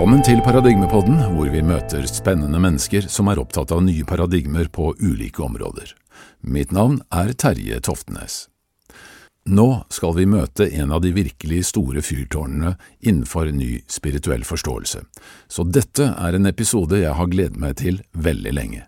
Velkommen til Paradigmepodden, hvor vi møter spennende mennesker som er opptatt av nye paradigmer på ulike områder. Mitt navn er Terje Toftenes. Nå skal vi møte en av de virkelig store fyrtårnene innenfor ny spirituell forståelse, så dette er en episode jeg har gledet meg til veldig lenge.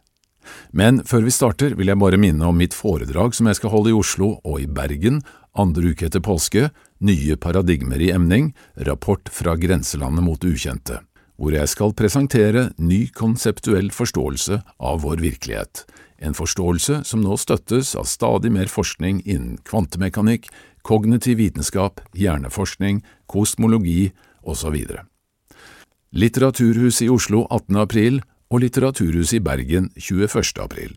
Men før vi starter vil jeg bare minne om mitt foredrag som jeg skal holde i Oslo og i Bergen andre uke etter påske, Nye paradigmer i emning, rapport fra grenselandet mot ukjente, hvor jeg skal presentere ny konseptuell forståelse av vår virkelighet, en forståelse som nå støttes av stadig mer forskning innen kvantemekanikk, kognitiv vitenskap, hjerneforskning, kosmologi osv. Litteraturhuset i Oslo 18. april og Litteraturhuset i Bergen 21. april.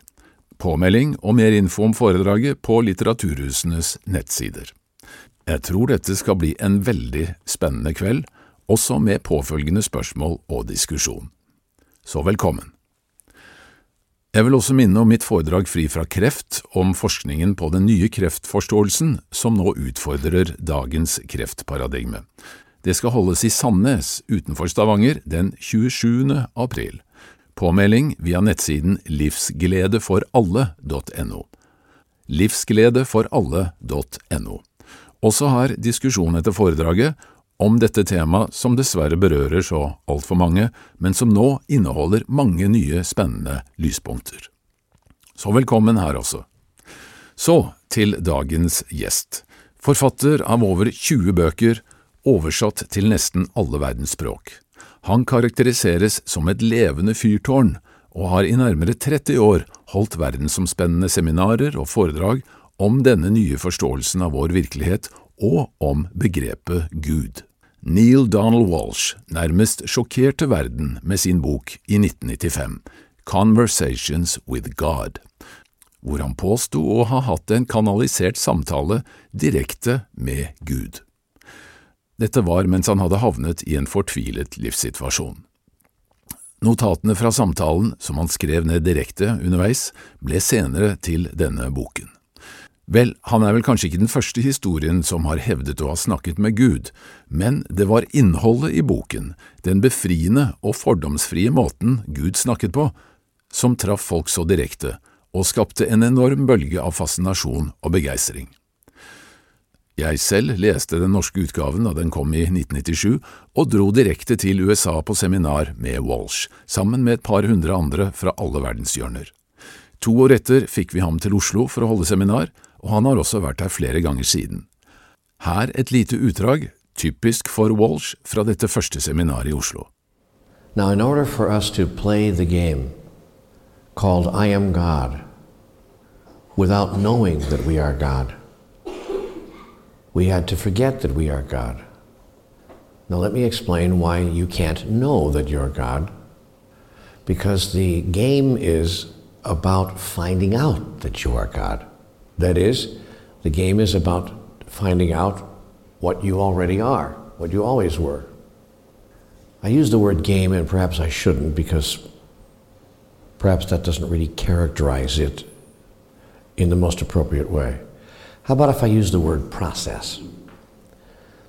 Påmelding og mer info om foredraget på litteraturhusenes nettsider. Jeg tror dette skal bli en veldig spennende kveld, også med påfølgende spørsmål og diskusjon. Så velkommen. Jeg vil også minne om mitt foredrag Fri fra kreft, om forskningen på den nye kreftforståelsen som nå utfordrer dagens kreftparadigme. Det skal holdes i Sandnes utenfor Stavanger den 27. april. Påmelding via nettsiden livsgledeforalle.no. Livsgledeforalle.no. Også her diskusjon etter foredraget om dette temaet som dessverre berører så altfor mange, men som nå inneholder mange nye spennende lyspunkter. Så velkommen her også. Så til dagens gjest. Forfatter av over 20 bøker, oversatt til nesten alle verdens språk. Han karakteriseres som et levende fyrtårn, og har i nærmere 30 år holdt verdensomspennende seminarer og foredrag om denne nye forståelsen av vår virkelighet og om begrepet Gud. Neil Donald Walsh nærmest sjokkerte verden med sin bok i 1995, Conversations with God, hvor han påsto å ha hatt en kanalisert samtale direkte med Gud. Dette var mens han hadde havnet i en fortvilet livssituasjon. Notatene fra samtalen, som han skrev ned direkte underveis, ble senere til denne boken. Vel, han er vel kanskje ikke den første historien som har hevdet å ha snakket med Gud, men det var innholdet i boken, den befriende og fordomsfrie måten Gud snakket på, som traff folk så direkte og skapte en enorm bølge av fascinasjon og begeistring. Jeg selv leste den norske utgaven da den kom i 1997, og dro direkte til USA på seminar med Walsh, sammen med et par hundre andre fra alle verdenshjørner. To år etter fikk vi ham til Oslo for å holde seminar, og han har også vært her flere ganger siden. Her et lite utdrag, typisk for Walsh, fra dette første seminaret i Oslo. Now, in order for us to play the game called I Am God, without knowing that we are God, we had to forget that we are God. Now, let me explain why you can't know that you're God. Because the game is about finding out that you are God. That is, the game is about finding out what you already are, what you always were. I use the word game, and perhaps I shouldn't because perhaps that doesn't really characterize it in the most appropriate way. How about if I use the word process?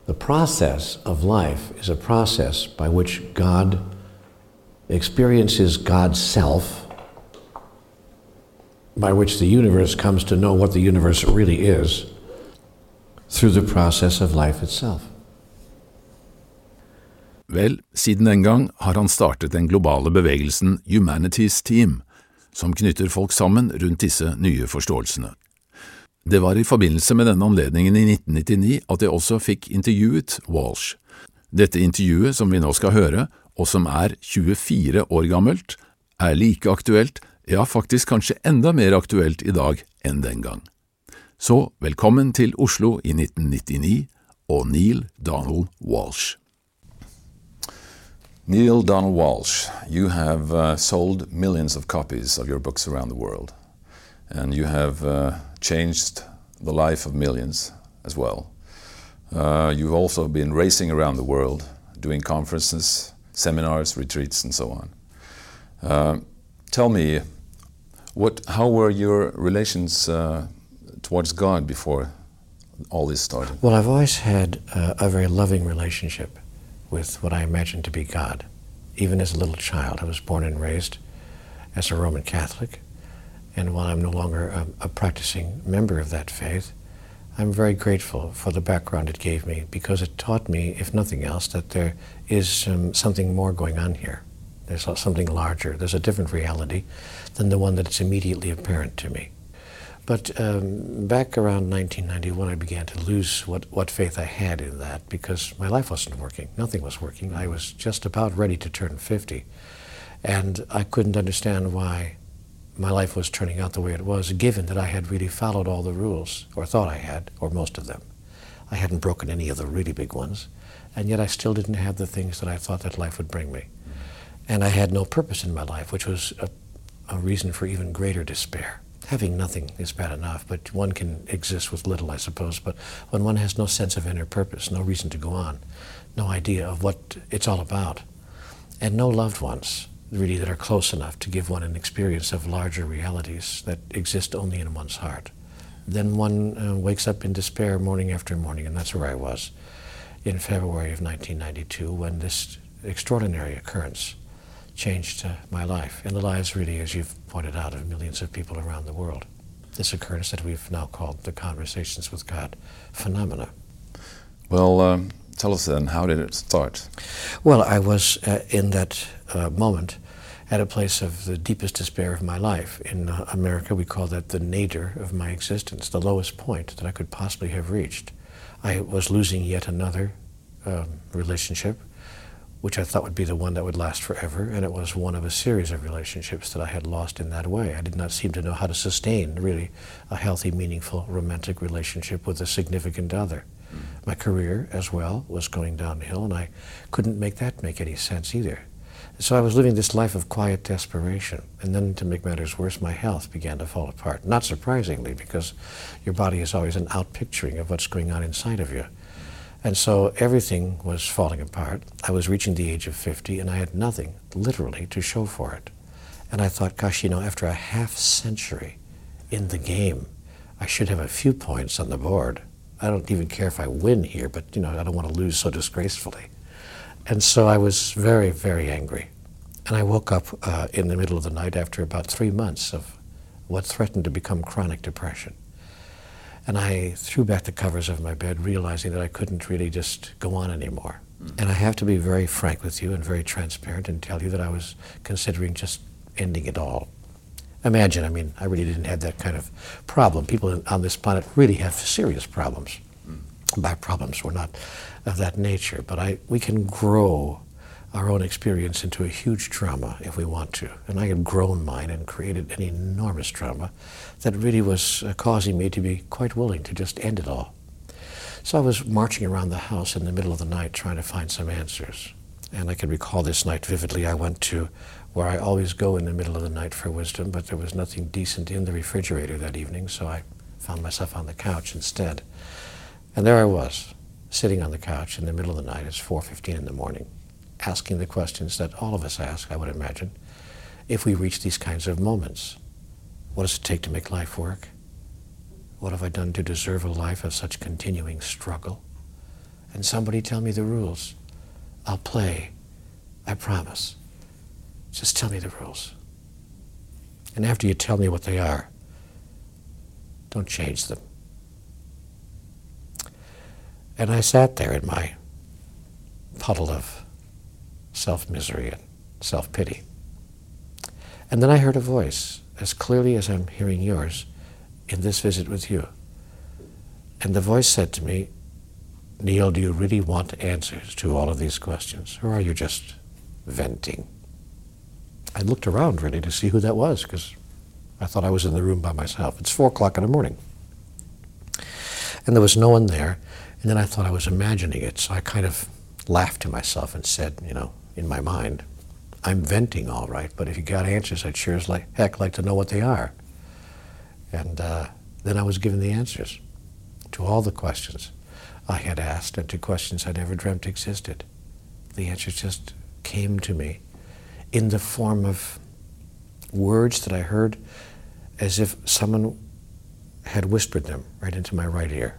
The process of life is a process by which God experiences God's self by which the universe comes to know what the universe really is through the process of life itself. Vel, siden den gang har han startet den globale bevegelsen Humanities Team, som knytter folk sammen rundt disse nye forståelsene. Det var i forbindelse med denne anledningen i 1999 at jeg også fikk intervjuet Walsh. Dette intervjuet som vi nå skal høre, og som er 24 år gammelt, er like aktuelt ja, faktisk kanskje enda mer aktuelt i dag enn den gang. Så velkommen til Oslo i 1999 og Neale Donald Walsch. Neale Donald Walsch, you have uh, sold millions of copies of your books around the world, and you have uh, changed the life of millions as well. Uh, you've also been racing around the world, doing conferences, seminars, retreats, and so on. Uh, tell me, what, how were your relations uh, towards God before all this started? Well, I've always had uh, a very loving relationship with what I imagined to be God. even as a little child. I was born and raised as a Roman Catholic, and while I'm no longer a, a practicing member of that faith, I'm very grateful for the background it gave me because it taught me, if nothing else, that there is um, something more going on here. There's something larger. There's a different reality than the one that's immediately apparent to me. But um, back around 1991, I began to lose what, what faith I had in that because my life wasn't working. Nothing was working. I was just about ready to turn 50. And I couldn't understand why my life was turning out the way it was, given that I had really followed all the rules, or thought I had, or most of them. I hadn't broken any of the really big ones, and yet I still didn't have the things that I thought that life would bring me. And I had no purpose in my life, which was a, a reason for even greater despair. Having nothing is bad enough, but one can exist with little, I suppose. But when one has no sense of inner purpose, no reason to go on, no idea of what it's all about, and no loved ones, really that are close enough to give one an experience of larger realities that exist only in one's heart. Then one uh, wakes up in despair morning after morning, and that's where I was in February of 1992 when this extraordinary occurrence changed uh, my life and the lives, really, as you've pointed out, of millions of people around the world. This occurrence that we've now called the Conversations with God phenomena. Well, um, tell us then, how did it start? Well, I was uh, in that uh, moment at a place of the deepest despair of my life. In uh, America, we call that the nadir of my existence, the lowest point that I could possibly have reached. I was losing yet another um, relationship, which I thought would be the one that would last forever, and it was one of a series of relationships that I had lost in that way. I did not seem to know how to sustain, really, a healthy, meaningful, romantic relationship with a significant other. My career, as well, was going downhill, and I couldn't make that make any sense either. So I was living this life of quiet desperation. And then to make matters worse, my health began to fall apart. Not surprisingly, because your body is always an outpicturing of what's going on inside of you. And so everything was falling apart. I was reaching the age of 50, and I had nothing, literally, to show for it. And I thought, gosh, you know, after a half century in the game, I should have a few points on the board. I don't even care if I win here, but, you know, I don't want to lose so disgracefully. And so I was very, very angry. And I woke up uh, in the middle of the night after about three months of what threatened to become chronic depression. And I threw back the covers of my bed, realizing that I couldn't really just go on anymore. Mm. And I have to be very frank with you and very transparent and tell you that I was considering just ending it all. Imagine, I mean, I really didn't have that kind of problem. People on this planet really have serious problems. Mm. By problems, we're not of that nature. But I, we can grow our own experience into a huge trauma if we want to. And I had grown mine and created an enormous trauma that really was uh, causing me to be quite willing to just end it all. So I was marching around the house in the middle of the night trying to find some answers. And I can recall this night vividly. I went to where I always go in the middle of the night for wisdom, but there was nothing decent in the refrigerator that evening, so I found myself on the couch instead. And there I was, sitting on the couch in the middle of the night, it's 4.15 in the morning, asking the questions that all of us ask, I would imagine, if we reach these kinds of moments. What does it take to make life work? What have I done to deserve a life of such continuing struggle? And somebody tell me the rules. I'll play. I promise. Just tell me the rules. And after you tell me what they are, don't change them. And I sat there in my puddle of self misery and self pity. And then I heard a voice, as clearly as I'm hearing yours in this visit with you. And the voice said to me, Neale, do you really want answers to all of these questions, or are you just venting? I looked around really to see who that was because I thought I was in the room by myself. It's four o'clock in the morning. And there was no one there. And then I thought I was imagining it, so I kind of laughed to myself and said, you know, in my mind, I'm venting all right, but if you got answers, I'd sure as like, heck like to know what they are. And uh, then I was given the answers to all the questions I had asked and to questions I never dreamt existed. The answers just came to me in the form of words that I heard as if someone had whispered them right into my right ear.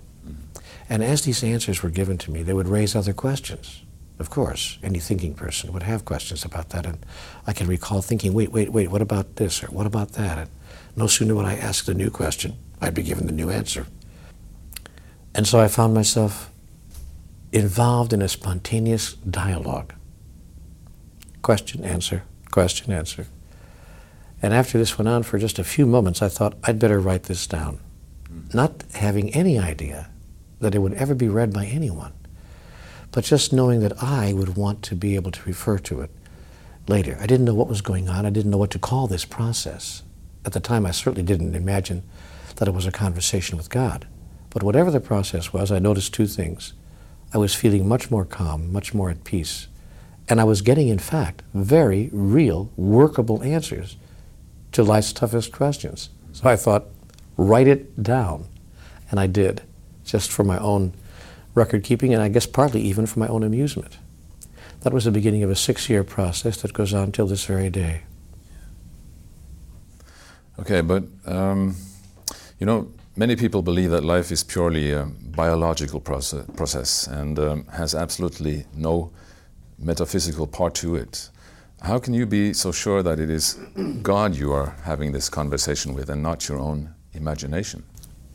And as these answers were given to me, they would raise other questions. Of course, any thinking person would have questions about that. And I can recall thinking, wait, wait, wait, what about this or what about that? And no sooner would I ask the new question, I'd be given the new answer. And so I found myself involved in a spontaneous dialogue. Question, answer, question, answer. And after this went on for just a few moments, I thought I'd better write this down, hmm. not having any idea that it would ever be read by anyone but just knowing that I would want to be able to refer to it later. I didn't know what was going on. I didn't know what to call this process. At the time, I certainly didn't imagine that it was a conversation with God. But whatever the process was, I noticed two things. I was feeling much more calm, much more at peace. And I was getting, in fact, very real, workable answers to life's toughest questions. So I thought, write it down. And I did, just for my own record keeping, and I guess partly even for my own amusement. That was the beginning of a six year process that goes on till this very day. Okay, but um, you know, many people believe that life is purely a biological process, process and um, has absolutely no metaphysical part to it. How can you be so sure that it is God you are having this conversation with and not your own imagination?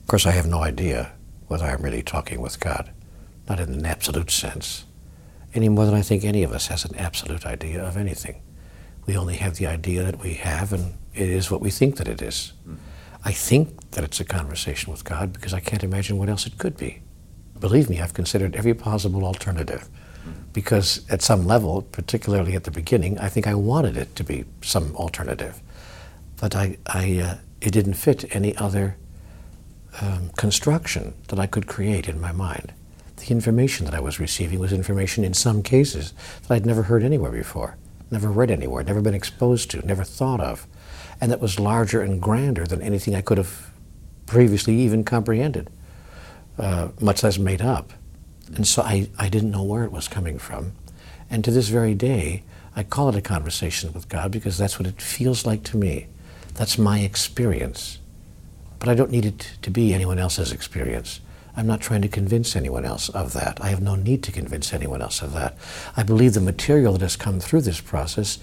Of course, I have no idea whether I'm really talking with God not in an absolute sense, any more than I think any of us has an absolute idea of anything. We only have the idea that we have, and it is what we think that it is. Mm. I think that it's a conversation with God because I can't imagine what else it could be. Believe me, I've considered every possible alternative because at some level, particularly at the beginning, I think I wanted it to be some alternative. But I, I, uh, it didn't fit any other um, construction that I could create in my mind the information that I was receiving was information in some cases that I'd never heard anywhere before, never read anywhere, never been exposed to, never thought of, and that was larger and grander than anything I could have previously even comprehended, uh, much less made up. And so I, I didn't know where it was coming from. And to this very day, I call it a conversation with God because that's what it feels like to me. That's my experience. But I don't need it to be anyone else's experience. I'm not trying to convince anyone else of that. I have no need to convince anyone else of that. I believe the material that has come through this process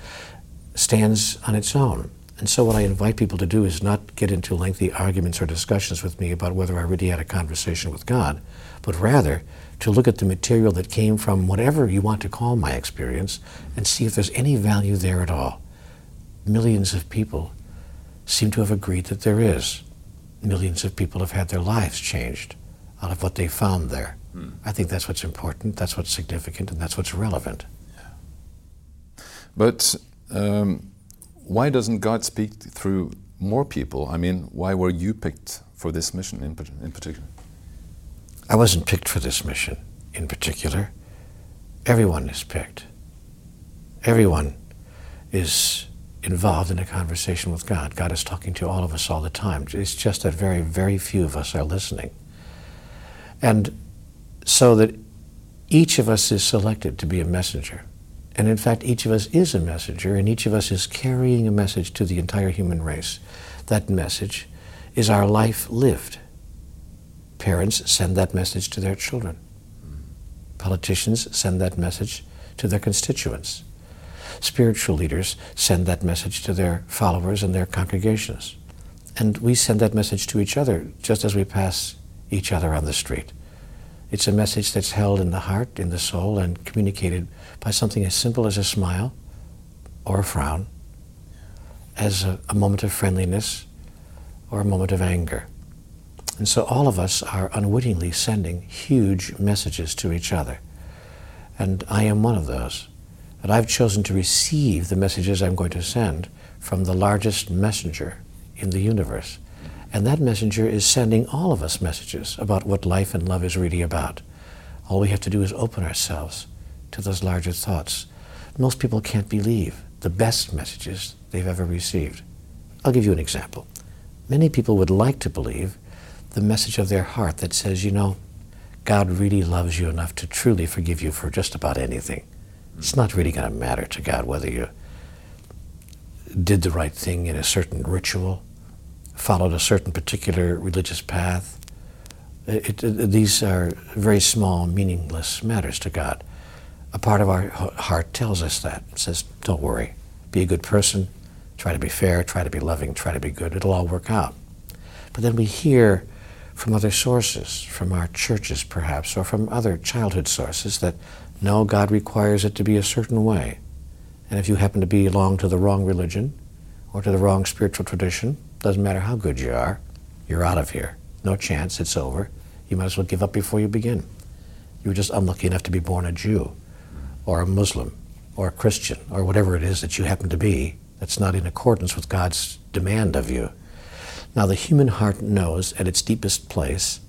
stands on its own. And so, what I invite people to do is not get into lengthy arguments or discussions with me about whether I really had a conversation with God, but rather to look at the material that came from whatever you want to call my experience and see if there's any value there at all. Millions of people seem to have agreed that there is. Millions of people have had their lives changed out of what they found there. Hmm. I think that's what's important, that's what's significant, and that's what's relevant. Yeah. But um, why doesn't God speak through more people? I mean, why were you picked for this mission in, in particular? I wasn't picked for this mission in particular. Everyone is picked. Everyone is involved in a conversation with God. God is talking to all of us all the time. It's just that very, very few of us are listening. And so that each of us is selected to be a messenger. And in fact, each of us is a messenger, and each of us is carrying a message to the entire human race. That message is our life lived. Parents send that message to their children. Politicians send that message to their constituents. Spiritual leaders send that message to their followers and their congregations. And we send that message to each other just as we pass each other on the street. It's a message that's held in the heart, in the soul, and communicated by something as simple as a smile or a frown, as a, a moment of friendliness or a moment of anger. And so all of us are unwittingly sending huge messages to each other. And I am one of those. And I've chosen to receive the messages I'm going to send from the largest messenger in the universe. And that messenger is sending all of us messages about what life and love is really about. All we have to do is open ourselves to those larger thoughts. Most people can't believe the best messages they've ever received. I'll give you an example. Many people would like to believe the message of their heart that says, you know, God really loves you enough to truly forgive you for just about anything. It's not really going to matter to God whether you did the right thing in a certain ritual followed a certain particular religious path. It, it, these are very small, meaningless matters to God. A part of our heart tells us that. It says, don't worry. Be a good person. Try to be fair. Try to be loving. Try to be good. It'll all work out. But then we hear from other sources, from our churches perhaps, or from other childhood sources, that no, God requires it to be a certain way. And if you happen to belong to the wrong religion or to the wrong spiritual tradition, doesn't matter how good you are, you're out of here. No chance, it's over. You might as well give up before you begin. You were just unlucky enough to be born a Jew or a Muslim or a Christian or whatever it is that you happen to be that's not in accordance with God's demand of you. Now, the human heart knows at its deepest place,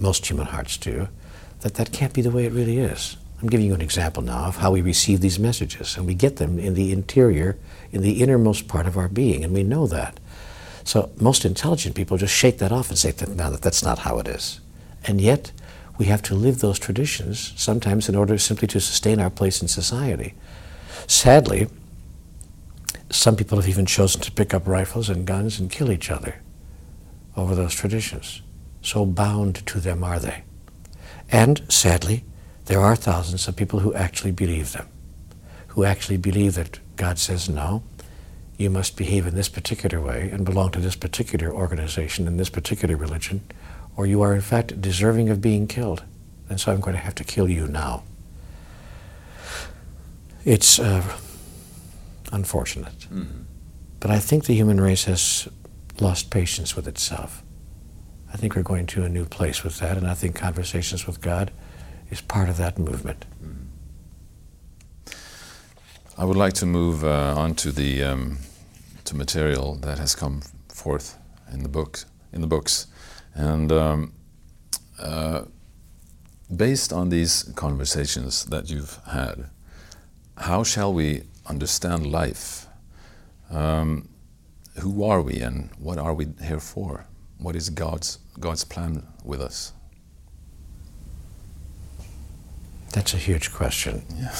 most human hearts do, that that can't be the way it really is. I'm giving you an example now of how we receive these messages, and we get them in the interior, in the innermost part of our being, and we know that. So most intelligent people just shake that off and say, that, no, that's not how it is. And yet, we have to live those traditions sometimes in order simply to sustain our place in society. Sadly, some people have even chosen to pick up rifles and guns and kill each other over those traditions. So bound to them are they. And sadly, there are thousands of people who actually believe them, who actually believe that God says, no, you must behave in this particular way and belong to this particular organization and this particular religion, or you are in fact deserving of being killed. And so I'm going to have to kill you now. It's uh, unfortunate. Mm-hmm. But I think the human race has lost patience with itself. I think we're going to a new place with that, and I think conversations with God is part of that movement. I would like to move uh, on to the um, to material that has come forth in the book in the books, and um, uh, based on these conversations that you've had, how shall we understand life? Um, who are we, and what are we here for? What is God's God's plan with us? That's a huge question. Yeah.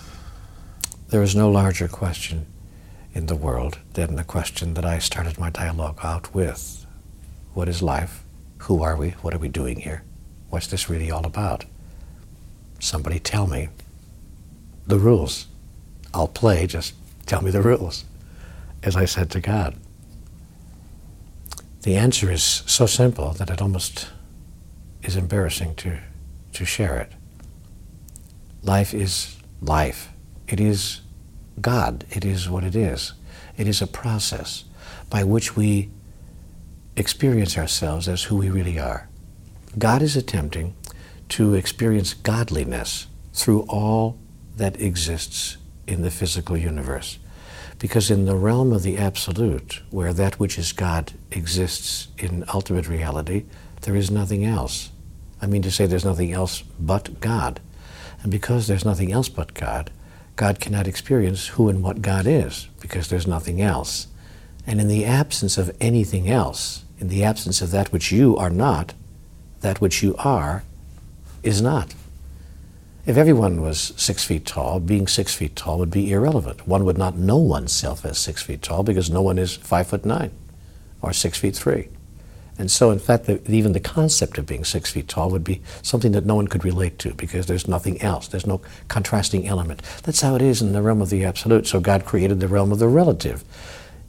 there is no larger question in the world than the question that I started my dialogue out with. What is life? Who are we? What are we doing here? What's this really all about? Somebody tell me the rules. I'll play, just tell me the rules, as I said to God. The answer is so simple that it almost is embarrassing to, to share it. Life is life. It is God. It is what it is. It is a process by which we experience ourselves as who we really are. God is attempting to experience godliness through all that exists in the physical universe. Because in the realm of the absolute, where that which is God exists in ultimate reality, there is nothing else. I mean to say, there's nothing else but God. And because there's nothing else but God, God cannot experience who and what God is, because there's nothing else. And in the absence of anything else, in the absence of that which you are not, that which you are is not. If everyone was six feet tall, being six feet tall would be irrelevant. One would not know oneself as six feet tall because no one is five foot nine or six feet three. And so, in fact, the, even the concept of being six feet tall would be something that no one could relate to because there's nothing else. There's no contrasting element. That's how it is in the realm of the absolute. So, God created the realm of the relative,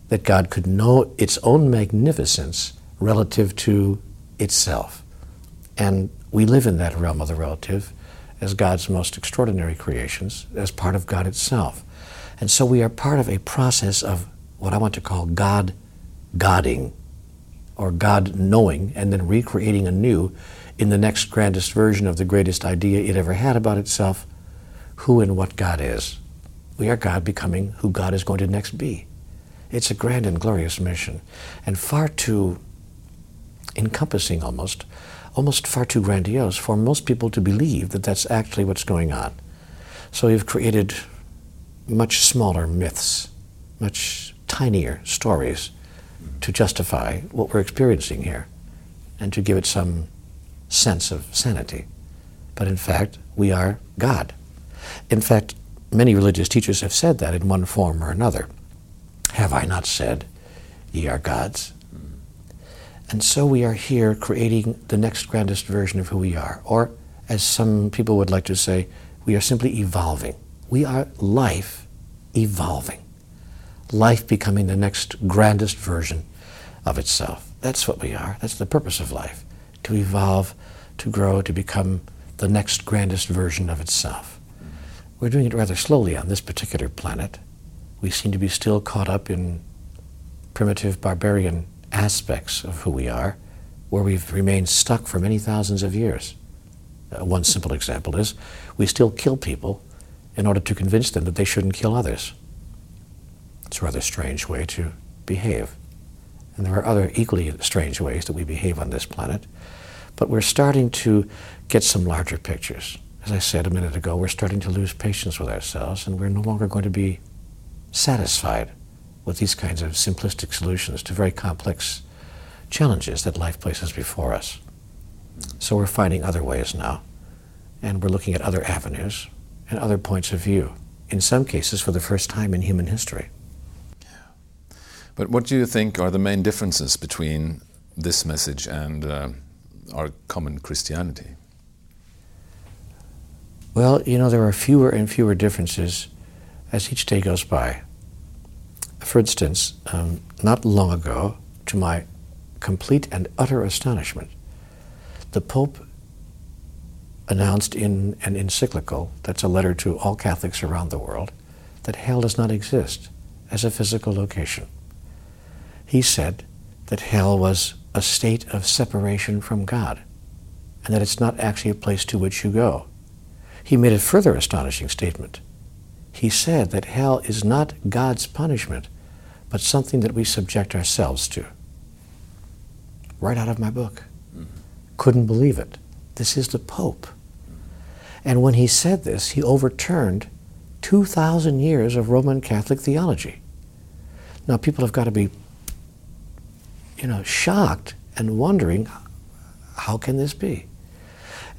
that God could know its own magnificence relative to itself. And we live in that realm of the relative as God's most extraordinary creations, as part of God itself. And so, we are part of a process of what I want to call God Godding or God knowing and then recreating anew in the next grandest version of the greatest idea it ever had about itself who and what God is. We are God becoming who God is going to next be. It's a grand and glorious mission, and far too encompassing almost, almost far too grandiose for most people to believe that that's actually what's going on. So we've created much smaller myths, much tinier stories to justify what we're experiencing here and to give it some sense of sanity. But in fact, we are God. In fact, many religious teachers have said that in one form or another. Have I not said, ye are gods? And so we are here creating the next grandest version of who we are. Or, as some people would like to say, We are simply evolving. We are life evolving. Life becoming the next grandest version of itself. That's what we are. That's the purpose of life to evolve, to grow, to become the next grandest version of itself. We're doing it rather slowly on this particular planet. We seem to be still caught up in primitive barbarian aspects of who we are, where we've remained stuck for many thousands of years. Uh, one simple example is we still kill people in order to convince them that they shouldn't kill others. It's a rather strange way to behave. And there are other equally strange ways that we behave on this planet. But we're starting to get some larger pictures. As I said a minute ago, we're starting to lose patience with ourselves, and we're no longer going to be satisfied with these kinds of simplistic solutions to very complex challenges that life places before us. So we're finding other ways now, and we're looking at other avenues and other points of view, in some cases for the first time in human history. But what do you think are the main differences between this message and uh, our common Christianity? Well, you know, there are fewer and fewer differences as each day goes by. For instance, um, not long ago, to my complete and utter astonishment, the Pope announced in an encyclical, that's a letter to all Catholics around the world, that hell does not exist as a physical location. He said that hell was a state of separation from God, and that it's not actually a place to which you go. He made a further astonishing statement. He said that hell is not God's punishment, but something that we subject ourselves to. Right out of my book. Mm-hmm. Couldn't believe it. This is the Pope. And when he said this, he overturned 2,000 years of Roman Catholic theology. Now, people have got to be, you know, shocked and wondering, how can this be?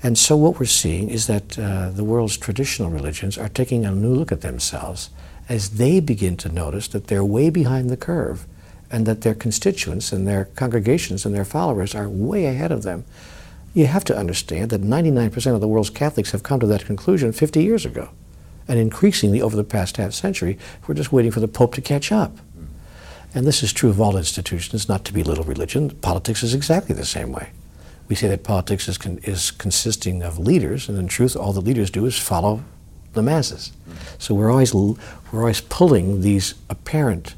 And so what we're seeing is that uh, the world's traditional religions are taking a new look at themselves as they begin to notice that they're way behind the curve and that their constituents and their congregations and their followers are way ahead of them. You have to understand that 99% of the world's Catholics have come to that conclusion 50 years ago. And increasingly over the past half century, we're just waiting for the Pope to catch up. And this is true of all institutions, not to belittle religion. Politics is exactly the same way we say that politics is, con- is consisting of leaders, and in truth, all the leaders do is follow the masses. So we're always, we're always pulling these apparent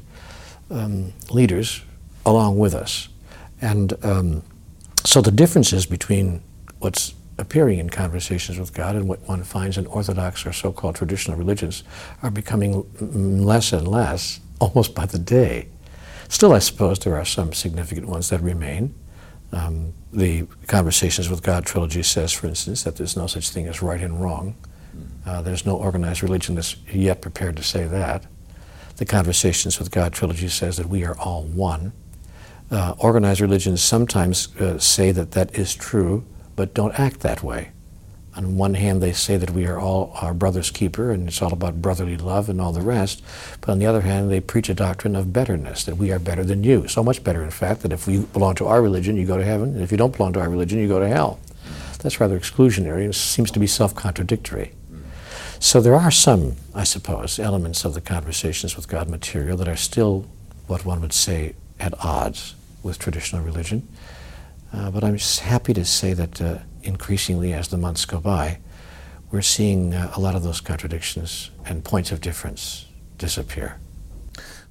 um, leaders along with us. And um, so the differences between what's appearing in conversations with God and what one finds in Orthodox or so called traditional religions are becoming less and less almost by the day. Still, I suppose there are some significant ones that remain. Um, the Conversations with God trilogy says, for instance, that there's no such thing as right and wrong. Uh, there's no organized religion that's yet prepared to say that. The Conversations with God trilogy says that we are all one. Uh, organized religions sometimes uh, say that that is true, but don't act that way on one hand, they say that we are all our brother's keeper and it's all about brotherly love and all the rest. But on the other hand, they preach a doctrine of betterness, that we are better than you. So much better, in fact, that if you belong to our religion, you go to heaven, and if you don't belong to our religion, you go to hell. That's rather exclusionary and seems to be self contradictory. So there are some, I suppose, elements of the conversations with God material that are still what one would say at odds with traditional religion. Uh, but I'm happy to say that. Uh, increasingly as the months go by, we're seeing uh, a lot of those contradictions and points of difference disappear.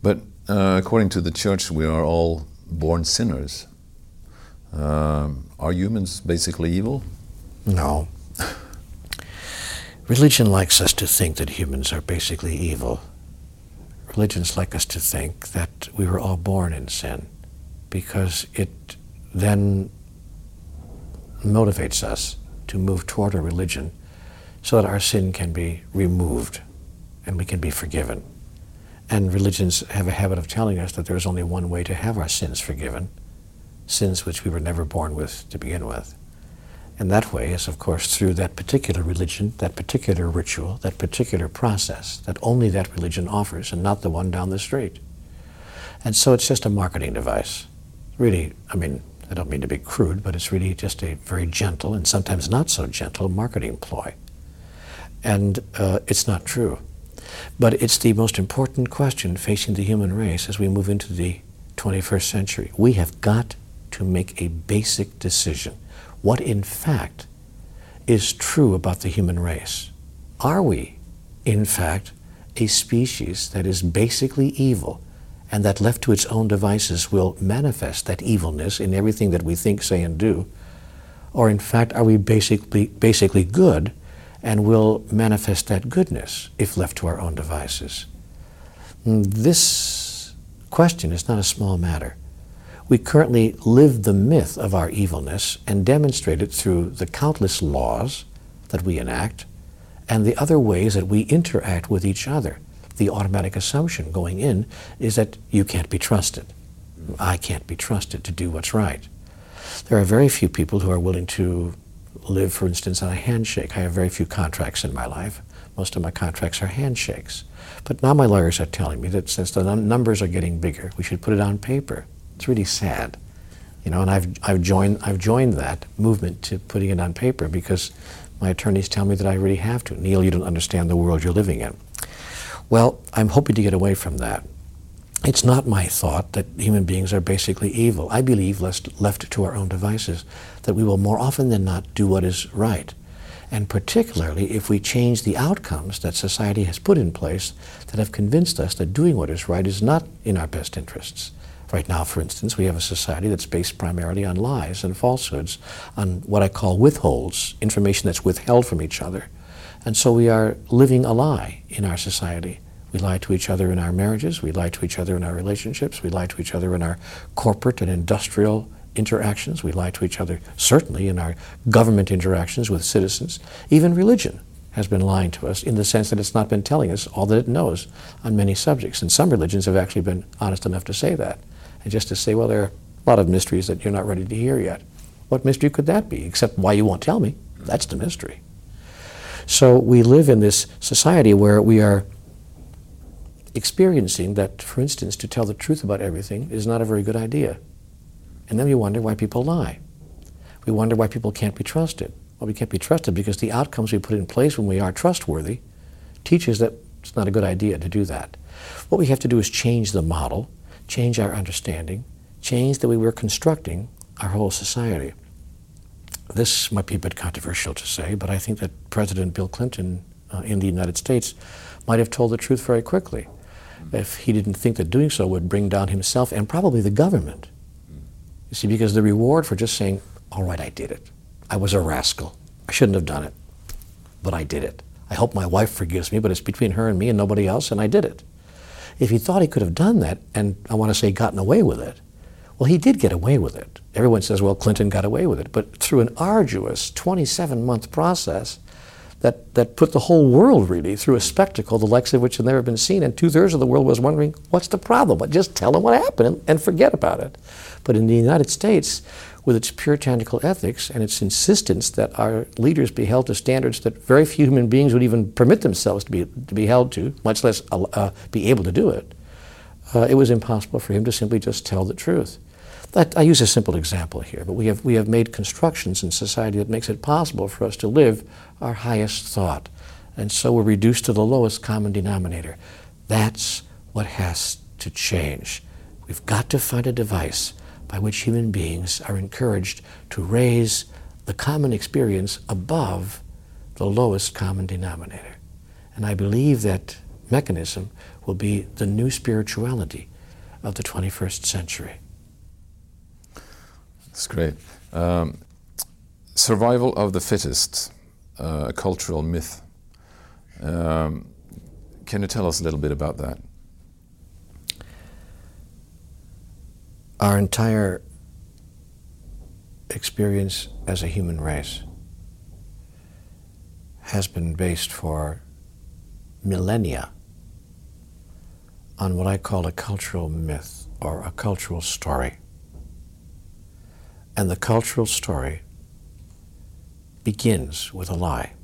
But uh, according to the church, we are all born sinners. Uh, are humans basically evil? No. Religion likes us to think that humans are basically evil. Religions like us to think that we were all born in sin because it then motivates us to move toward a religion so that our sin can be removed and we can be forgiven. And religions have a habit of telling us that there's only one way to have our sins forgiven, sins which we were never born with to begin with. And that way is, of course, through that particular religion, that particular ritual, that particular process that only that religion offers and not the one down the street. And so it's just a marketing device. Really, I mean, I don't mean to be crude, but it's really just a very gentle and sometimes not so gentle marketing ploy. And uh, it's not true. But it's the most important question facing the human race as we move into the 21st century. We have got to make a basic decision. What, in fact, is true about the human race? Are we, in fact, a species that is basically evil and that left to its own devices will manifest that evilness in everything that we think, say, and do? Or in fact, are we basically, basically good and will manifest that goodness if left to our own devices? Hmm, this question is not a small matter. We currently live the myth of our evilness and demonstrate it through the countless laws that we enact and the other ways that we interact with each other. The automatic assumption going in is that you can't be trusted. I can't be trusted to do what's right. There are very few people who are willing to live, for instance, on a handshake. I have very few contracts in my life. Most of my contracts are handshakes. But now my lawyers are telling me that since the num- numbers are getting bigger, we should put it on paper. It's really sad. You know, and I've, I've, joined, I've joined that movement to putting it on paper because my attorneys tell me that I really have to. Neale, you don't understand the world you're living in. Well, I'm hoping to get away from that. It's not my thought that human beings are basically evil. I believe, left to our own devices, that we will more often than not do what is right. And particularly if we change the outcomes that society has put in place that have convinced us that doing what is right is not in our best interests. Right now, for instance, we have a society that's based primarily on lies and falsehoods, on what I call withholds, information that's withheld from each other. And so we are living a lie in our society. We lie to each other in our marriages, we lie to each other in our relationships, we lie to each other in our corporate and industrial interactions, we lie to each other certainly in our government interactions with citizens. Even religion has been lying to us in the sense that it's not been telling us all that it knows on many subjects. And some religions have actually been honest enough to say that and just to say, well, there are a lot of mysteries that you're not ready to hear yet. What mystery could that be, except why you won't tell me? That's the mystery. So we live in this society where we are experiencing that, for instance, to tell the truth about everything is not a very good idea. And then we wonder why people lie. We wonder why people can't be trusted. Well, we can't be trusted because the outcomes we put in place when we are trustworthy teaches that it's not a good idea to do that. What we have to do is change the model change our understanding, change the way we're constructing our whole society. This might be a bit controversial to say, but I think that President Bill Clinton uh, in the United States might have told the truth very quickly if he didn't think that doing so would bring down himself and probably the government. You see, because the reward for just saying, all right, I did it. I was a rascal. I shouldn't have done it, but I did it. I hope my wife forgives me, but it's between her and me and nobody else, and I did it. If he thought he could have done that, and I want to say gotten away with it, well, he did get away with it. Everyone says, well, Clinton got away with it. But through an arduous 27 month process that, that put the whole world really through a spectacle the likes of which had never been seen, and two thirds of the world was wondering, what's the problem? But just tell them what happened and, forget about it. But in the United States, with its puritanical ethics and its insistence that our leaders be held to standards that very few human beings would even permit themselves to be, to be held to, much less uh, uh, be able to do it, uh, it was impossible for him to simply just tell the truth. That, I use a simple example here, but we have, we have made constructions in society that makes it possible for us to live our highest thought. And so we're reduced to the lowest common denominator. That's what has to change. We've got to find a device by which human beings are encouraged to raise the common experience above the lowest common denominator. And I believe that mechanism will be the new spirituality of the 21st century. That's great. Um, survival of the fittest, uh, a cultural myth. Um, can you tell us a little bit about that? our entire experience as a human race has been based for millennia on what I call a cultural myth or a cultural story. And the cultural story begins with a lie.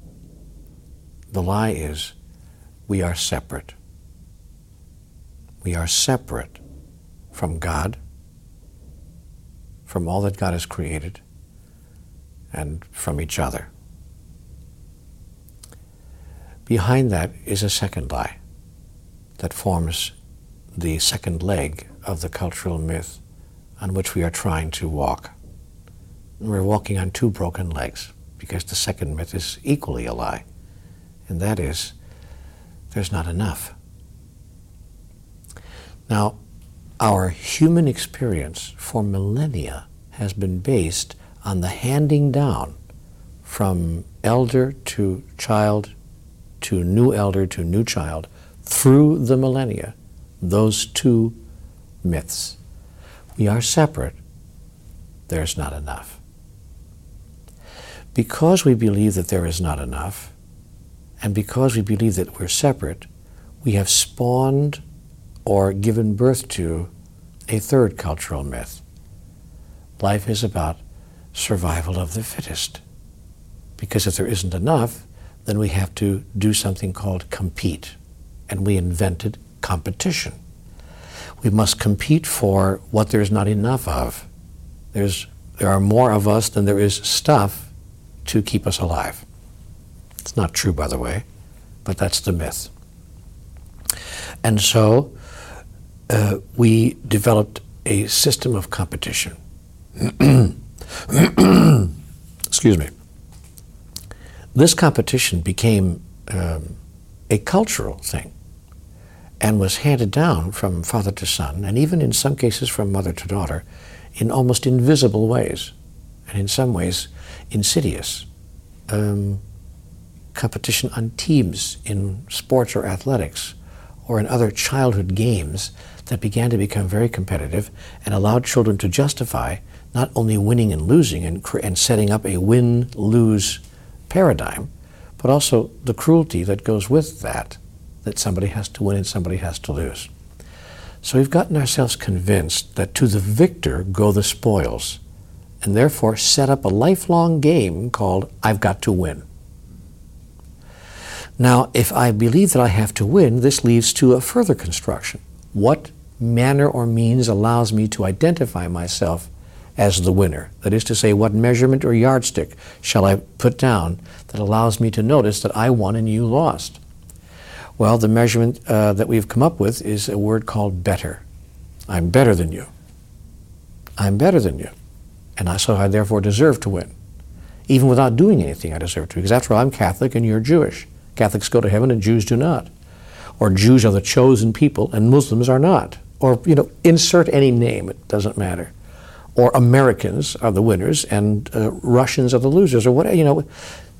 The lie is we are separate. We are separate from God from all that God has created and from each other. behind that is a second lie that forms the second leg of the cultural myth on which we are trying to walk. We're walking on two broken legs because the second myth is equally a lie, and that is there's not enough. Now, our human experience for millennia has been based on the handing down from elder to child to new elder to new child through the millennia, those two myths. We are separate. There's not enough. Because we believe that there is not enough, and because we believe that we're separate, we have spawned or given birth to a third cultural myth. Life is about survival of the fittest. Because if there isn't enough, then we have to do something called compete. And we invented competition. We must compete for what there's not enough of. There's, there are more of us than there is stuff to keep us alive. It's not true, by the way, but that's the myth. And so uh, we developed a system of competition. Excuse me. This competition became um, a cultural thing and was handed down from father to son, and even in some cases from mother to daughter, in almost invisible ways, and in some ways insidious. Um, competition on teams in sports or athletics, or in other childhood games that began to become very competitive and allowed children to justify not only winning and losing and, and setting up a win lose paradigm, but also the cruelty that goes with that, that somebody has to win and somebody has to lose. So we've gotten ourselves convinced that to the victor go the spoils, and therefore set up a lifelong game called I've got to win. Now, if I believe that I have to win, this leads to a further construction. What manner or means allows me to identify myself as the winner? That is to say, what measurement or yardstick shall I put down that allows me to notice that I won and you lost? Well, the measurement uh, that we've come up with is a word called better. I'm better than you. I'm better than you. And I, so I therefore deserve to win. Even without doing anything, I deserve to. Because after all, I'm Catholic and you're Jewish. Catholics go to heaven and Jews do not. Or Jews are the chosen people and Muslims are not. Or, you know, insert any name, it doesn't matter. Or Americans are the winners and uh, Russians are the losers, or whatever, you know,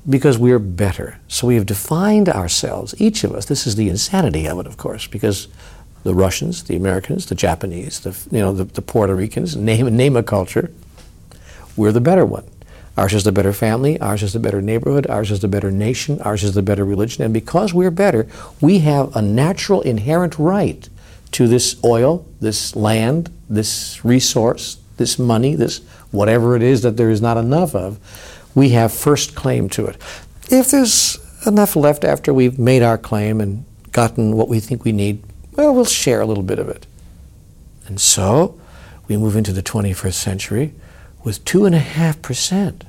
because we're better. So we have defined ourselves, each of us. This is the insanity of it, of course, because the Russians, the Americans, the Japanese, the, you know, the, the Puerto Ricans, name, name a culture, we're the better one. Ours is the better family, ours is the better neighborhood, ours is the better nation, ours is the better religion. And because we're better, we have a natural inherent right to this oil, this land, this resource, this money, this whatever it is that there is not enough of. We have first claim to it. If there's enough left after we've made our claim and gotten what we think we need, well, we'll share a little bit of it. And so we move into the 21st century with 2.5%.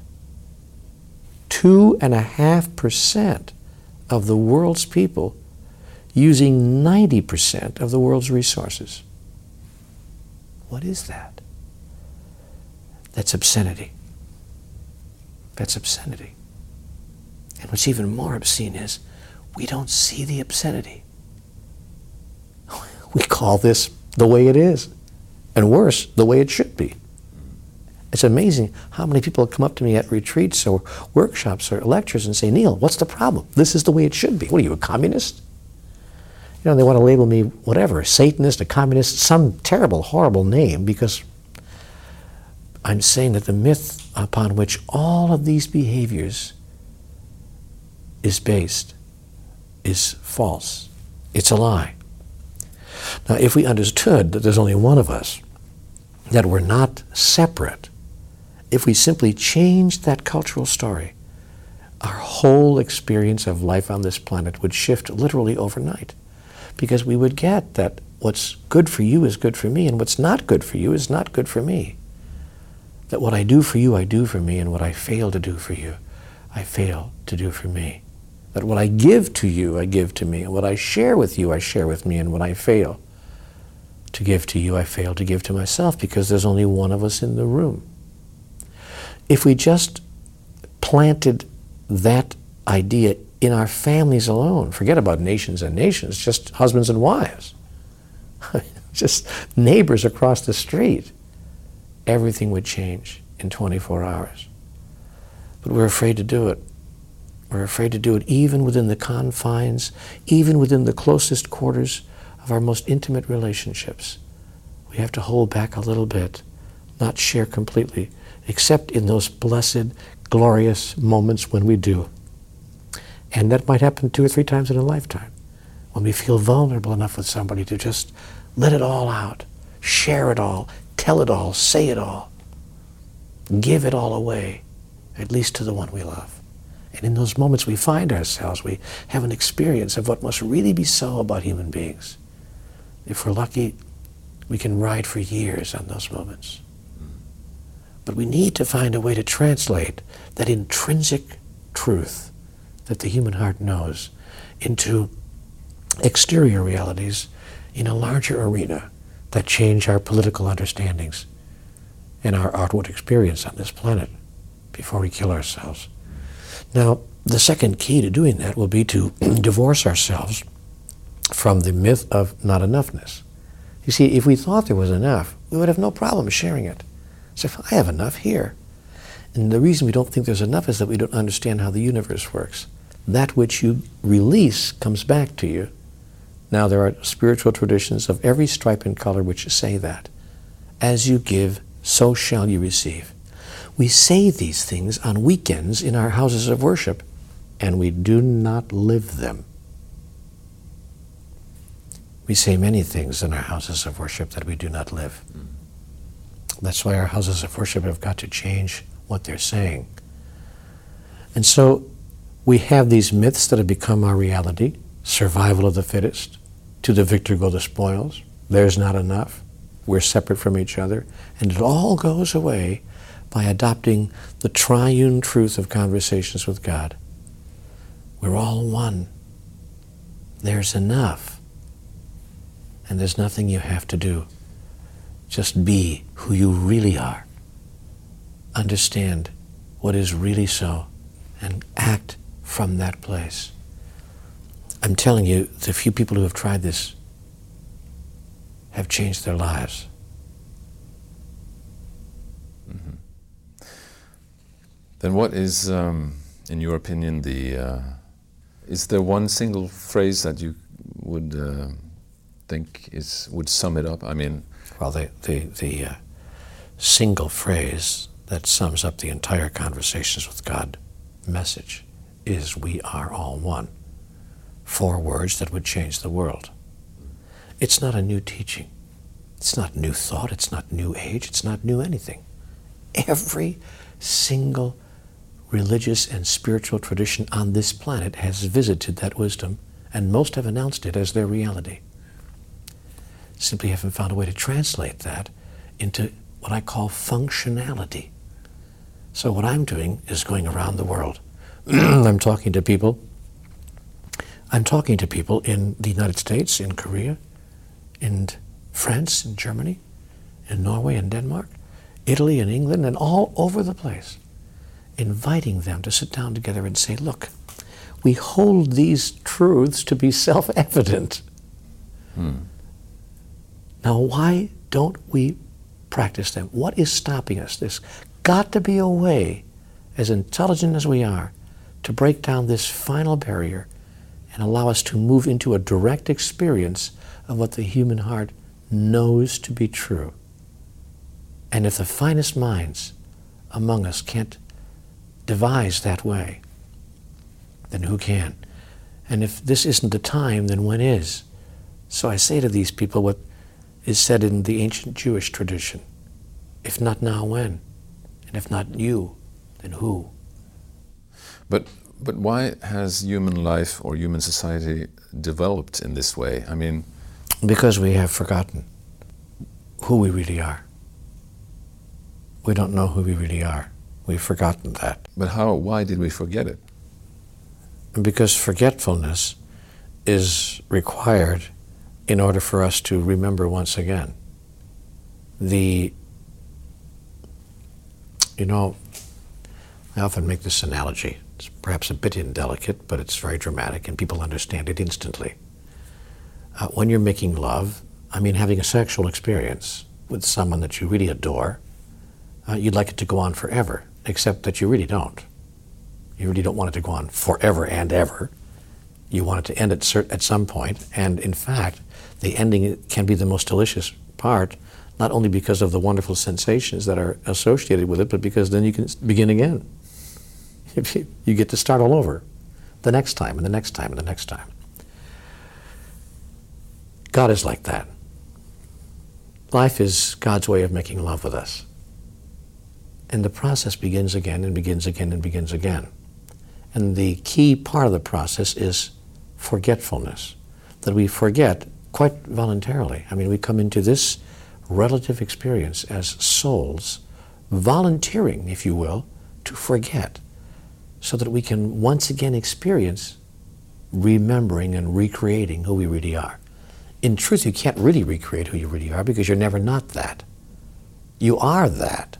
2.5% of the world's people using 90% of the world's resources. What is that? That's obscenity. That's obscenity. And what's even more obscene is we don't see the obscenity. We call this the way it is, and worse, the way it should be. It's amazing how many people come up to me at retreats or workshops or lectures and say, Neale, what's the problem? This is the way it should be. What are you, a communist? You know, they want to label me whatever, a Satanist, a communist, some terrible, horrible name because I'm saying that the myth upon which all of these behaviors is based is false. It's a lie. Now, if we understood that there's only one of us, that we're not separate, if we simply changed that cultural story, our whole experience of life on this planet would shift literally overnight. Because we would get that what's good for you is good for me, and what's not good for you is not good for me. That what I do for you, I do for me, and what I fail to do for you, I fail to do for me. That what I give to you, I give to me, and what I share with you, I share with me, and what I fail to give to you, I fail to give to myself because there's only one of us in the room. If we just planted that idea in our families alone, forget about nations and nations, just husbands and wives, just neighbors across the street, everything would change in 24 hours. But we're afraid to do it. We're afraid to do it even within the confines, even within the closest quarters of our most intimate relationships. We have to hold back a little bit, not share completely, except in those blessed, glorious moments when we do. And that might happen two or three times in a lifetime, when we feel vulnerable enough with somebody to just let it all out, share it all, tell it all, say it all, give it all away, at least to the one we love. And in those moments we find ourselves, we have an experience of what must really be so about human beings. If we're lucky, we can ride for years on those moments. But we need to find a way to translate that intrinsic truth that the human heart knows into exterior realities in a larger arena that change our political understandings and our outward experience on this planet before we kill ourselves. Now, the second key to doing that will be to divorce ourselves from the myth of not enoughness. You see, if we thought there was enough, we would have no problem sharing it. So if I have enough here. And the reason we don't think there's enough is that we don't understand how the universe works. That which you release comes back to you. Now, there are spiritual traditions of every stripe and color which say that. As you give, so shall you receive. We say these things on weekends in our houses of worship, and we do not live them. We say many things in our houses of worship that we do not live. That's why our houses of worship have got to change what they're saying. And so we have these myths that have become our reality survival of the fittest, to the victor go the spoils, there's not enough, we're separate from each other, and it all goes away by adopting the triune truth of conversations with God. We're all one. There's enough. And there's nothing you have to do. Just be who you really are. Understand what is really so and act from that place. I'm telling you, the few people who have tried this have changed their lives. Mm-hmm. Then, what is, um, in your opinion, the uh, is there one single phrase that you would uh, think is would sum it up? I mean, well, the the the uh, single phrase that sums up the entire conversations with God message is "We are all one." Four words that would change the world. It's not a new teaching. It's not new thought. It's not new age. It's not new anything. Every single religious and spiritual tradition on this planet has visited that wisdom, and most have announced it as their reality simply haven't found a way to translate that into what I call functionality. So, what I'm doing is going around the world. I'm talking to people. I'm talking to people in the United States, in Korea, in France, in Germany, in Norway and Denmark, Italy and England, and all over the place, inviting them to sit down together and say, look, we hold these truths to be self evident. Hmm. Now, why don't we practice them? What is stopping us? There's got to be a way, as intelligent as we are, to break down this final barrier and allow us to move into a direct experience of what the human heart knows to be true. And if the finest minds among us can't devise that way, then who can? And if this isn't the time, then when is? So I say to these people what is said in the ancient Jewish tradition. If not now, when? And if not you, then who? But, but why has human life or human society developed in this way? I mean, because we have forgotten who we really are. We don't know who we really are. We've forgotten that. But how? Why did we forget it? because forgetfulness is required in order for us to remember once again. The, you know, I often make this analogy. It's perhaps a bit indelicate, but it's very dramatic and people understand it instantly. Uh, when you're making love, I mean having a sexual experience with someone that you really adore, uh, you'd like it to go on forever, except that you really don't. You really don't want it to go on forever and ever. You want it to end at, at some point, and in fact, the ending can be the most delicious part, not only because of the wonderful sensations that are associated with it, but because then you can begin again. You get to start all over the next time and the next time and the next time. God is like that. Life is God's way of making love with us. And the process begins again and begins again and begins again. And the key part of the process is forgetfulness, that we forget quite voluntarily. I mean, we come into this relative experience as souls, volunteering, if you will, to forget, so that we can once again experience remembering and recreating who we really are. In truth, you can't really recreate who you really are because you're never not that. You are that.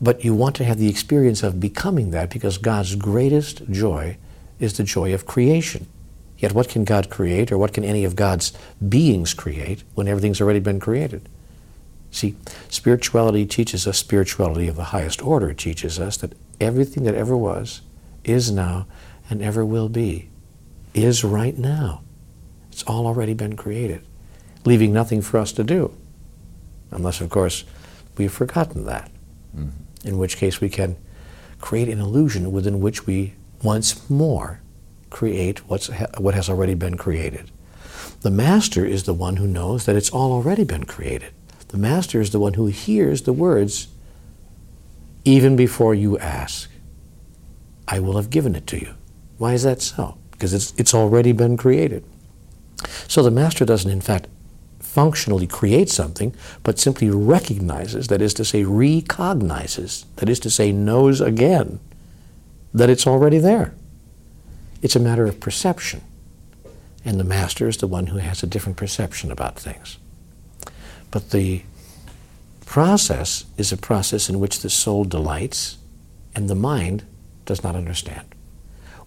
But you want to have the experience of becoming that because God's greatest joy is the joy of creation. Yet, what can God create, or what can any of God's beings create when everything's already been created? See, spirituality teaches us spirituality of the highest order. Teaches us that everything that ever was, is now, and ever will be, is right now. It's all already been created, leaving nothing for us to do. Unless, of course, we've forgotten that. Mm-hmm in which case we can create an illusion within which we once more create what's, what has already been created. The master is the one who knows that it's all already been created. The master is the one who hears the words, even before you ask, I will have given it to you. Why is that so? Because it's, it's already been created. So the master doesn't, in fact, functionally create something, but simply recognizes, that is to say, recognizes, that is to say, knows again that it's already there. It's a matter of perception. And the master is the one who has a different perception about things. But the process is a process in which the soul delights and the mind does not understand.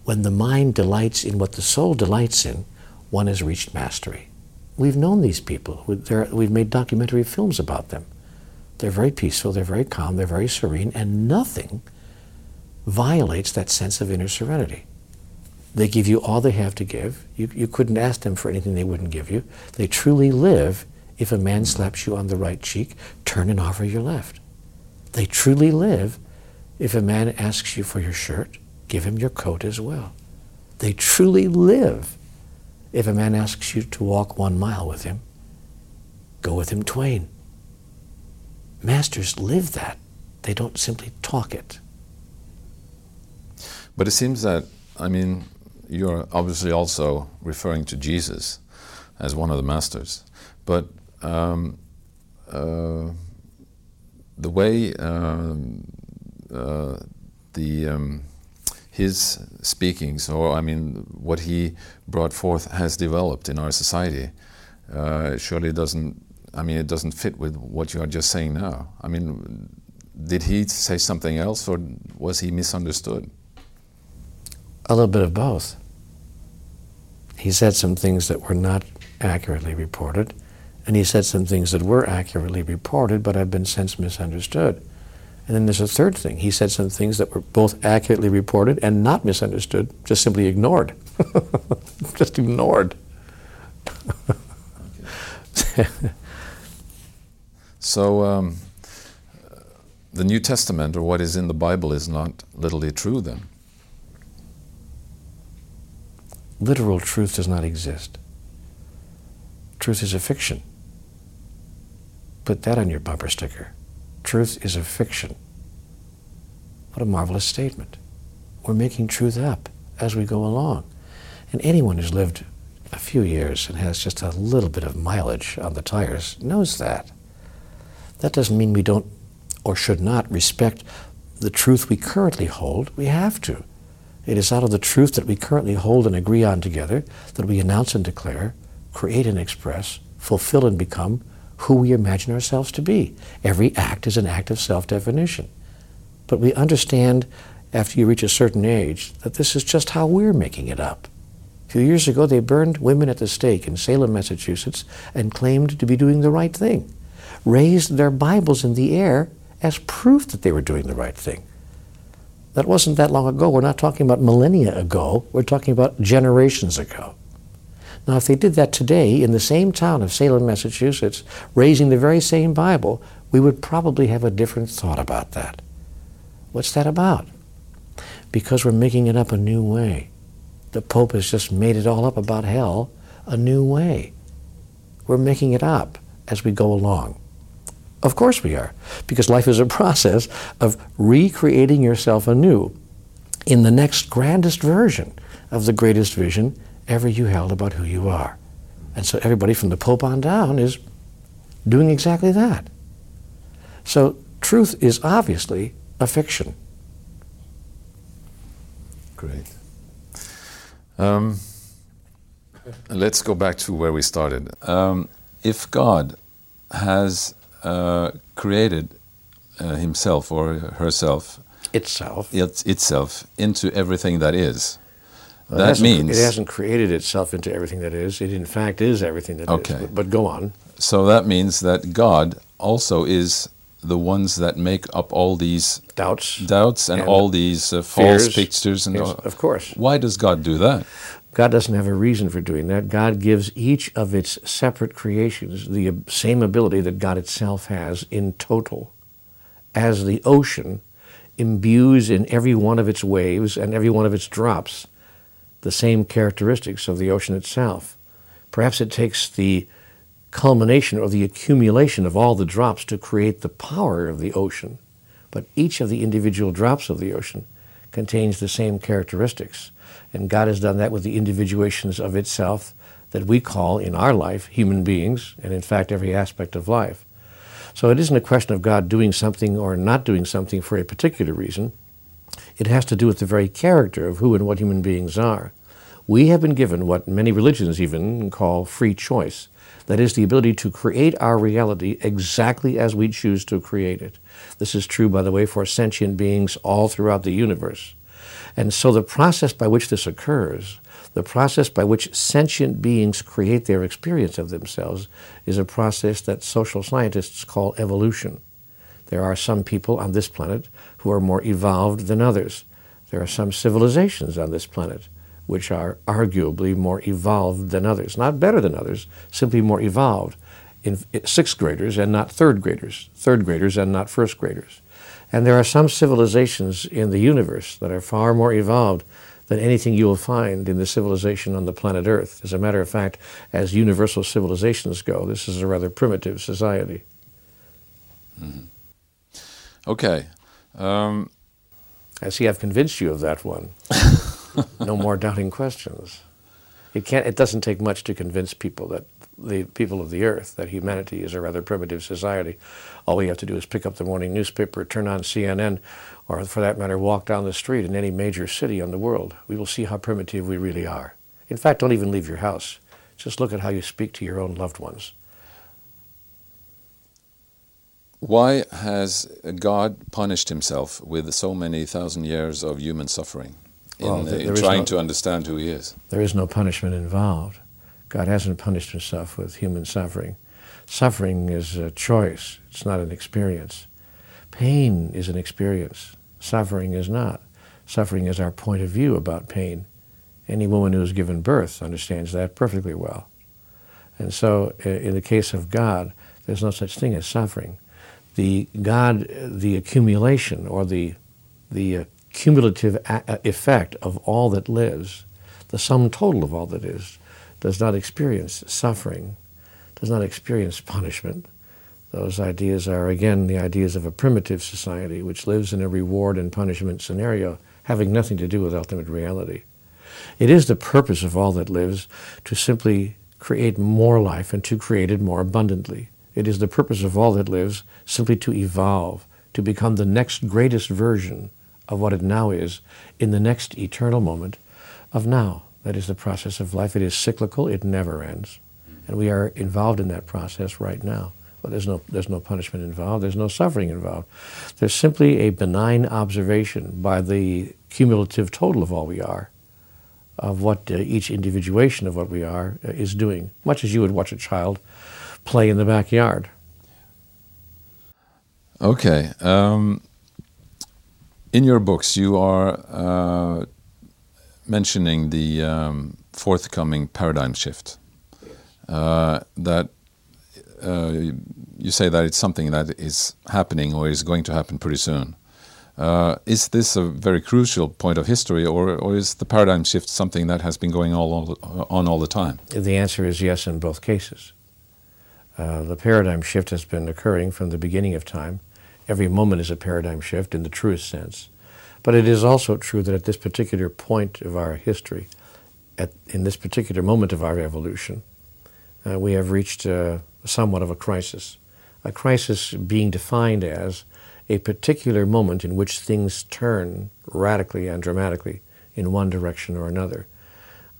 When the mind delights in what the soul delights in, one has reached mastery. We've known these people. We've made documentary films about them. They're very peaceful, they're very calm, they're very serene, and nothing violates that sense of inner serenity. They give you all they have to give. You, you couldn't ask them for anything they wouldn't give you. They truly live if a man slaps you on the right cheek, turn and offer your left. They truly live if a man asks you for your shirt, give him your coat as well. They truly live if a man asks you to walk one mile with him, go with him twain. Masters live that. They don't simply talk it. But it seems that, I mean, you're obviously also referring to Jesus as one of the masters. But um, uh, the way uh, uh, the um, his speakings, or I mean, what he brought forth has developed in our society. Uh, surely doesn't. I mean, it doesn't fit with what you are just saying now. I mean, did he say something else, or was he misunderstood? A little bit of both. He said some things that were not accurately reported, and he said some things that were accurately reported but have been since misunderstood. And then there's a third thing. He said some things that were both accurately reported and not misunderstood, just simply ignored. just ignored. so, um, the New Testament, or what is in the Bible, is not literally true then? Literal truth does not exist. Truth is a fiction. Put that on your bumper sticker. Truth is a fiction. What a marvelous statement. We're making truth up as we go along. And anyone who's lived a few years and has just a little bit of mileage on the tires knows that. That doesn't mean we don't or should not respect the truth we currently hold. We have to. It is out of the truth that we currently hold and agree on together that we announce and declare, create and express, fulfill and become who we imagine ourselves to be. Every act is an act of self definition. But we understand after you reach a certain age that this is just how we're making it up. A few years ago, they burned women at the stake in Salem, Massachusetts, and claimed to be doing the right thing, raised their Bibles in the air as proof that they were doing the right thing. That wasn't that long ago. We're not talking about millennia ago. We're talking about generations ago. Now, if they did that today in the same town of Salem, Massachusetts, raising the very same Bible, we would probably have a different thought about that. What's that about? Because we're making it up a new way. The Pope has just made it all up about hell a new way. We're making it up as we go along. Of course we are, because life is a process of recreating yourself anew in the next grandest version of the greatest vision ever you held about who you are. And so everybody from the Pope on down is doing exactly that. So truth is obviously a fiction. Great. Um, let's go back to where we started. Um, if God has uh, created uh, himself or herself itself it, itself into everything that is. That means it hasn't created itself into everything that is. It in fact is everything that is. Okay. But, but go on. so. That means that God also is the ones that make up all these Doubts. doubts and, And all these uh, false fears. pictures and all. of course. Why does God do that? God doesn't have a reason for doing that. God gives each of its separate creations the same ability that God itself has in total. As the ocean imbues in every one of its waves and every one of its drops the same characteristics of the ocean itself. Perhaps it takes the culmination or the accumulation of all the drops to create the power of the ocean. But each of the individual drops of the ocean contains the same characteristics. And God has done that with the individuations of itself that we call in our life human beings, and in fact every aspect of life. So it isn't a question of God doing something or not doing something for a particular reason. It has to do with the very character of who and what human beings are. We have been given what many religions even call free choice. That is, the ability to create our reality exactly as we choose to create it. This is true, by the way, for sentient beings all throughout the universe. And so the process by which this occurs, the process by which sentient beings create their experience of themselves, is a process that social scientists call evolution. There are some people on this planet who are more evolved than others. There are some civilizations on this planet which are arguably more evolved than others. Not better than others, simply more evolved. In sixth graders and not third graders, third graders and not first graders. And there are some civilizations in the universe that are far more evolved than anything you will find in the civilization on the planet Earth. As a matter of fact, as universal civilizations go, this is a rather primitive society. Mm-hmm. Okay. Um, I see I've convinced you of that one. no more doubting questions. It can't it doesn't take much to convince people that the people of the earth that humanity is a rather primitive society. All we have to do is pick up the morning newspaper, turn on CNN, or for that matter, walk down the street in any major city in the world. We will see how primitive we really are. In fact, don't even leave your house. Just look at how you speak to your own loved ones. Why has God punished himself with so many thousand years of human suffering in, Well, uh, there- in there trying no- to understand who he is? There is no punishment involved. God hasn't punished himself with human suffering. Suffering is a choice, it's not an experience. Pain is an experience, suffering is not. Suffering is our point of view about pain. Any woman who has given birth understands that perfectly well. And so, in the case of God, there's no such thing as suffering. The God, the accumulation or the, the uh, cumulative a- a- effect of all that lives, the sum total of all that is, does not experience suffering, does not experience punishment. Those ideas are, again, the ideas of a primitive society which lives in a reward and punishment scenario, having nothing to do with ultimate reality. It is the purpose of all that lives to simply create more life and to create it more abundantly. It is the purpose of all that lives simply to evolve, to become the next greatest version of what it now is in the next eternal moment of now. That is the process of life. It is cyclical, it never ends. And we are involved in that process right now. But there's no, there's no punishment involved, there's no suffering involved. There's simply a benign observation by the cumulative total of all we are, of what uh, each individuation of what we are uh, is doing, much as you would watch a child play in the backyard. Okay. Um, in your books, you are uh, mentioning the um, forthcoming paradigm shift. Uh, that uh, you say that it's something that is happening or is going to happen pretty soon. Uh, is this a very crucial point of history, or, or is the paradigm shift something that has been going all, all on all the time? The answer is yes in both cases. Uh, the paradigm shift has been occurring from the beginning of time. Every moment is a paradigm shift in the truest sense. But it is also true that at this particular point of our history, at, in this particular moment of our evolution, uh, we have reached uh, somewhat of a crisis. A crisis being defined as a particular moment in which things turn radically and dramatically in one direction or another.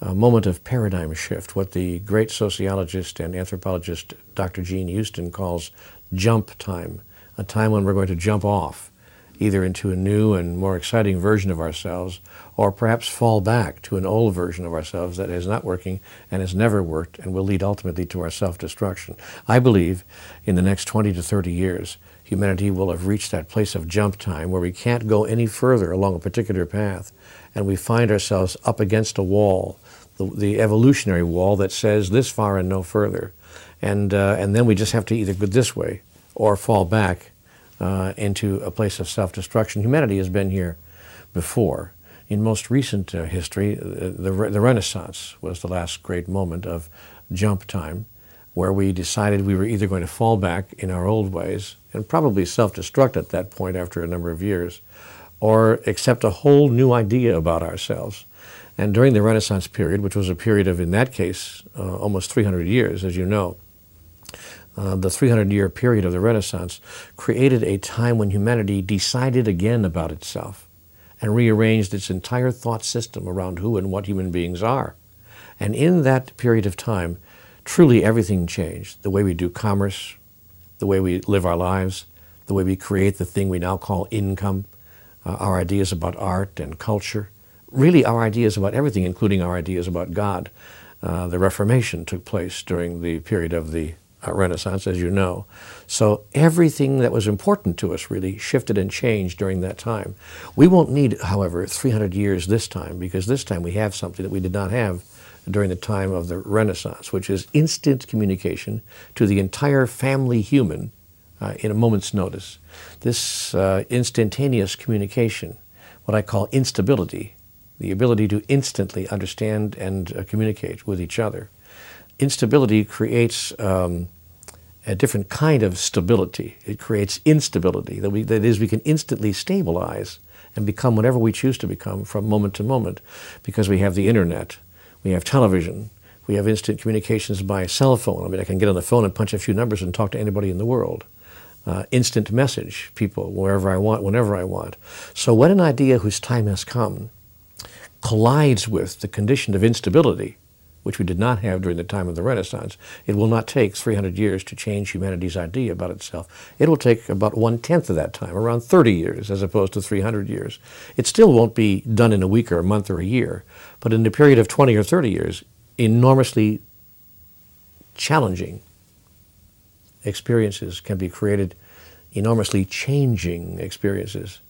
A moment of paradigm shift, what the great sociologist and anthropologist Dr. Jean Houston calls jump time, a time when we're going to jump off either into a new and more exciting version of ourselves or perhaps fall back to an old version of ourselves that is not working and has never worked and will lead ultimately to our self-destruction. I believe in the next 20 to 30 years, humanity will have reached that place of jump time where we can't go any further along a particular path and we find ourselves up against a wall, the, the evolutionary wall that says this far and no further. And, uh, and then we just have to either go this way or fall back uh, into a place of self-destruction. Humanity has been here before. In most recent uh, history, uh, the, the Renaissance was the last great moment of jump time where we decided we were either going to fall back in our old ways and probably self-destruct at that point after a number of years, or accept a whole new idea about ourselves. And during the Renaissance period, which was a period of, in that case, uh, almost 300 years, as you know, uh, the 300 year period of the Renaissance, created a time when humanity decided again about itself and rearranged its entire thought system around who and what human beings are. And in that period of time, truly everything changed. The way we do commerce, the way we live our lives, the way we create the thing we now call income, uh, our ideas about art and culture, really our ideas about everything, including our ideas about God. Uh, the Reformation took place during the period of the uh, Renaissance, as you know. So everything that was important to us really shifted and changed during that time. We won't need, however, 300 years this time, because this time we have something that we did not have during the time of the Renaissance, which is instant communication to the entire family human uh, in a moment's notice. This uh, instantaneous communication, what I call instability, the ability to instantly understand and uh, communicate with each other, instability creates um, a different kind of stability. It creates instability. That, we, that is, we can instantly stabilize and become whatever we choose to become from moment to moment because we have the internet, we have television, we have instant communications by cell phone. I mean, I can get on the phone and punch a few numbers and talk to anybody in the world. Uh, instant message people wherever I want, whenever I want. So when an idea whose time has come collides with the condition of instability, which we did not have during the time of the Renaissance, it will not take 300 years to change humanity's idea about itself. It will take about one-tenth of that time, around 30 years, as opposed to 300 years. It still won't be done in a week or a month or a year, but in a period of 20 or 30 years, enormously challenging experiences can be created, enormously changing experiences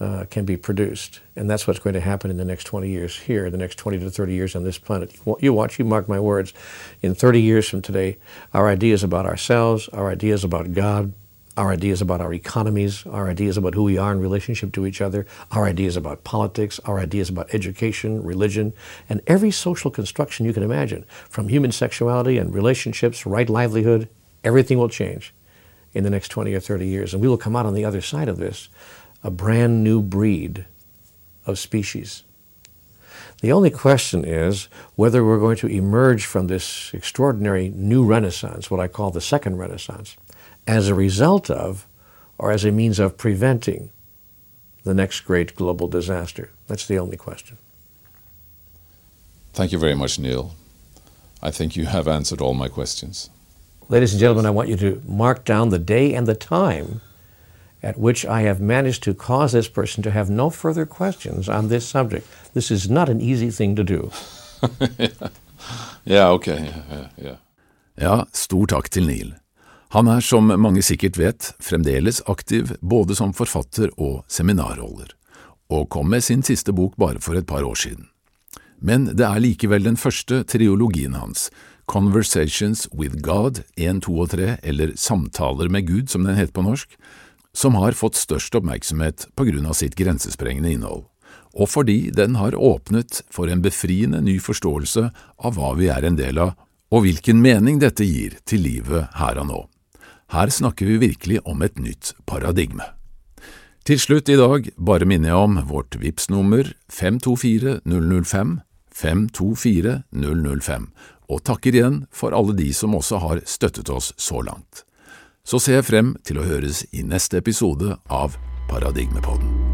uh, can be produced. And that's what's going to happen in the next 20 years here, the next 20 to 30 years on this planet. You watch, you mark my words. In 30 years from today, our ideas about ourselves, our ideas about God, our ideas about our economies, our ideas about who we are in relationship to each other, our ideas about politics, our ideas about education, religion, and every social construction you can imagine, from human sexuality and relationships, right livelihood, everything will change in the next 20 or 30 years. And we will come out on the other side of this a brand new breed of species. The only question is whether we're going to emerge from this extraordinary new renaissance, what I call the second renaissance, as a result of or as a means of preventing the next great global disaster? That's the only question. Thank you very much, Neale. I think you have answered all my questions. Ladies and gentlemen, I want you to mark down the day and the time at which I have managed to cause this person to have no further questions on this subject. This is not an easy thing to do. yeah, okay. Yeah, yeah. ja, stor takk til Neil. Han er, som mange sikkert vet, fremdeles aktiv både som forfatter og seminarholder, og kom med sin siste bok bare for et par år siden. Men det er likevel den første triologien hans, Conversations with God 1, 2 og 3, eller Samtaler med Gud som den heter på norsk, som har fått størst oppmerksomhet på grunn av sitt grensesprengende innhold, og fordi den har åpnet for en befriende ny forståelse av hva vi er en del av, og hvilken mening dette gir til livet her og nå. Her snakker vi virkelig om et nytt paradigme. Til slutt i dag bare minner jeg om vårt VIPS-nummer 524 005, 524 005, og takker igjen for alle de som også har støttet oss så langt. Så ser jeg frem til å høres i neste episode av Paradigmepodden.